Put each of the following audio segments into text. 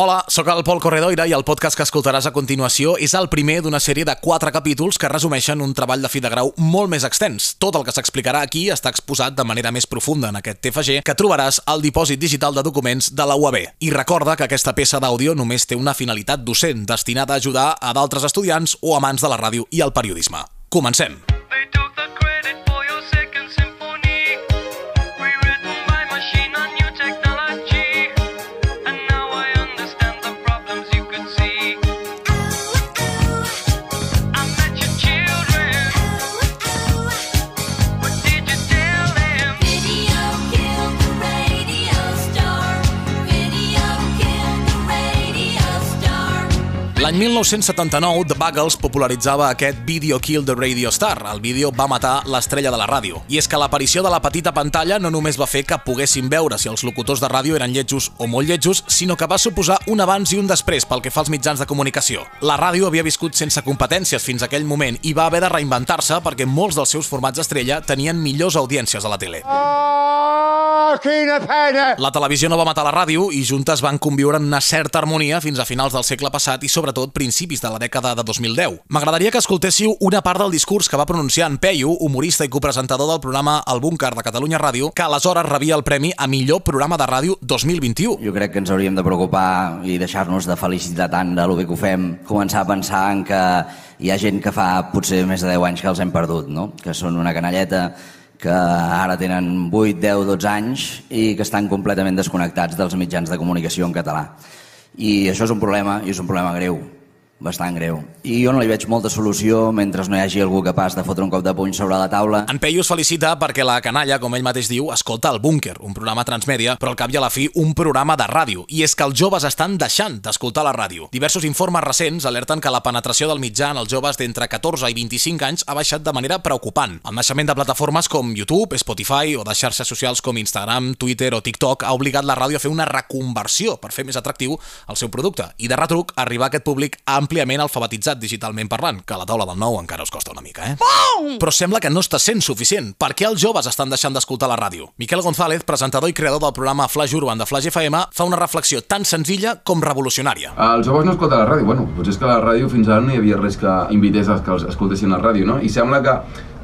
Hola, sóc el Pol Corredoira i el podcast que escoltaràs a continuació és el primer d'una sèrie de quatre capítols que resumeixen un treball de fi de grau molt més extens. Tot el que s'explicarà aquí està exposat de manera més profunda en aquest TFG que trobaràs al dipòsit digital de documents de la UAB. I recorda que aquesta peça d'àudio només té una finalitat docent, destinada a ajudar a d'altres estudiants o amants de la ràdio i el periodisme. Comencem! They L'any 1979, The Buggles popularitzava aquest Video Kill the Radio Star. El vídeo va matar l'estrella de la ràdio. I és que l'aparició de la petita pantalla no només va fer que poguessin veure si els locutors de ràdio eren lletjos o molt lletjos, sinó que va suposar un abans i un després pel que fa als mitjans de comunicació. La ràdio havia viscut sense competències fins aquell moment i va haver de reinventar-se perquè molts dels seus formats estrella tenien millors audiències a la tele. Oh, quina pena! La televisió no va matar la ràdio i juntes van conviure en una certa harmonia fins a finals del segle passat i sobretot principis de la dècada de 2010. M'agradaria que escoltéssiu una part del discurs que va pronunciar en Peyu, humorista i copresentador del programa El Búnquer de Catalunya Ràdio, que aleshores rebia el premi a millor programa de ràdio 2021. Jo crec que ens hauríem de preocupar i deixar-nos de felicitar tant de lo bé que ho fem, començar a pensar en que hi ha gent que fa potser més de 10 anys que els hem perdut, no? que són una canalleta que ara tenen 8, 10, 12 anys i que estan completament desconnectats dels mitjans de comunicació en català. I això és un problema, i és un problema greu, bastant greu. I jo no li veig molta solució mentre no hi hagi algú capaç de fotre un cop de puny sobre la taula. En Peyu es felicita perquè la canalla, com ell mateix diu, escolta el Búnquer, un programa transmèdia, però al cap i a la fi un programa de ràdio. I és que els joves estan deixant d'escoltar la ràdio. Diversos informes recents alerten que la penetració del mitjà en els joves d'entre 14 i 25 anys ha baixat de manera preocupant. El naixement de plataformes com YouTube, Spotify o de xarxes socials com Instagram, Twitter o TikTok ha obligat la ràdio a fer una reconversió per fer més atractiu el seu producte i de retruc arribar a aquest públic àmpliament alfabetitzat digitalment parlant, que a la taula del nou encara us costa una mica, eh? Però sembla que no està sent suficient. Per què els joves estan deixant d'escoltar la ràdio? Miquel González, presentador i creador del programa Flash Urban de Flash FM, fa una reflexió tan senzilla com revolucionària. Els joves no escolten la ràdio. Bueno, potser és que la ràdio fins ara no hi havia res que invités a que els escoltessin la ràdio, no? I sembla que,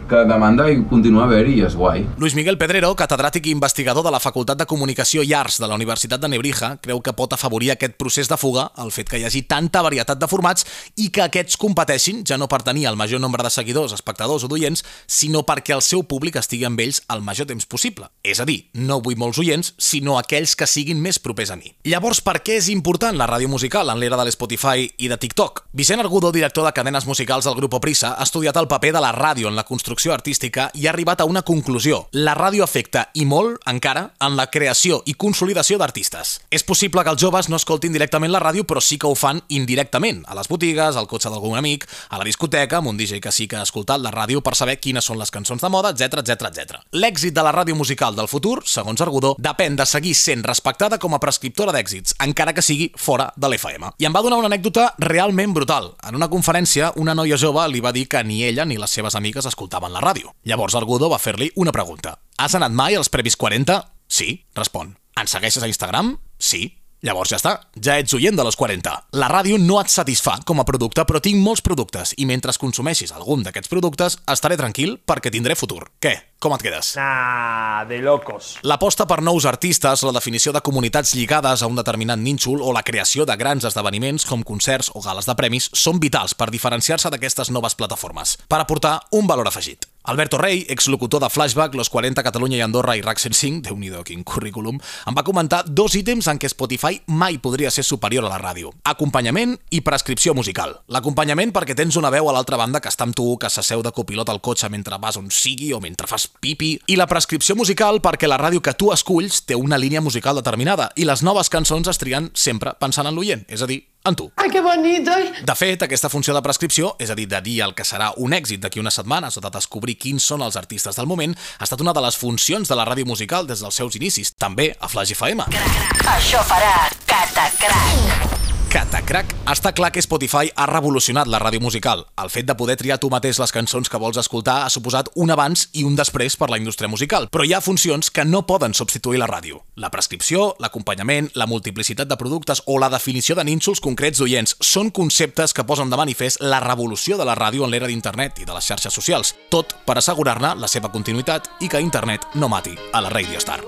que demanda i continua a haver-hi i és guai. Luis Miguel Pedrero, catedràtic i investigador de la Facultat de Comunicació i Arts de la Universitat de Nebrija, creu que pot afavorir aquest procés de fuga el fet que hi hagi tanta varietat de formats i que aquests competeixin ja no per tenir el major nombre de seguidors, espectadors o d'oients, sinó perquè el seu públic estigui amb ells el major temps possible. És a dir, no vull molts oients, sinó aquells que siguin més propers a mi. Llavors, per què és important la ràdio musical en l'era de l'Spotify i de TikTok? Vicent Argudo, director de cadenes musicals del grup Prisa, ha estudiat el paper de la ràdio en la construcció artística i ha arribat a una conclusió. La ràdio afecta, i molt, encara, en la creació i consolidació d'artistes. És possible que els joves no escoltin directament la ràdio, però sí que ho fan indirectament, a les botigues, al cotxe d'algun amic, a la discoteca, amb un DJ que sí que ha escoltat la ràdio per saber quines són les cançons de moda, etc etc etc. L'èxit de la ràdio musical del futur, segons Argudó, depèn de seguir sent respectada com a prescriptora d'èxits, encara que sigui fora de l'FM. I em va donar una anècdota realment brutal. En una conferència, una noia jove li va dir que ni ella ni les seves amigues escoltaven la ràdio. Llavors Argudó va fer-li una pregunta. Has anat mai als previs 40? Sí, respon. Ens segueixes a Instagram? Sí. Llavors ja està, ja ets oient de los 40. La ràdio no et satisfà com a producte, però tinc molts productes i mentre consumeixis algun d'aquests productes estaré tranquil perquè tindré futur. Què? Com et quedes? Nah, de locos. L'aposta per nous artistes, la definició de comunitats lligades a un determinat nínxol o la creació de grans esdeveniments com concerts o gales de premis són vitals per diferenciar-se d'aquestes noves plataformes, per aportar un valor afegit. Alberto Rey, exlocutor de Flashback, Los 40, Catalunya i Andorra i RAC 105, déu nhi quin currículum, em va comentar dos ítems en què Spotify mai podria ser superior a la ràdio. Acompanyament i prescripció musical. L'acompanyament perquè tens una veu a l'altra banda que està amb tu, que s'asseu de copilot al cotxe mentre vas on sigui o mentre fas pipi. I la prescripció musical perquè la ràdio que tu esculls té una línia musical determinada i les noves cançons es trien sempre pensant en l'oient, és a dir, en tu. ¡Ay, qué bonito! De fet, aquesta funció de prescripció, és a dir, de dir el que serà un èxit d'aquí unes setmanes o de descobrir quins són els artistes del moment, ha estat una de les funcions de la ràdio musical des dels seus inicis, també a Flash FM. Això farà catacrac. Crack, està clar que Spotify ha revolucionat la ràdio musical. El fet de poder triar tu mateix les cançons que vols escoltar ha suposat un abans i un després per la indústria musical, però hi ha funcions que no poden substituir la ràdio. La prescripció, l'acompanyament, la multiplicitat de productes o la definició de nínxols concrets d'oients són conceptes que posen de manifest la revolució de la ràdio en l'era d'internet i de les xarxes socials, tot per assegurar-ne la seva continuïtat i que internet no mati a la Radio Star.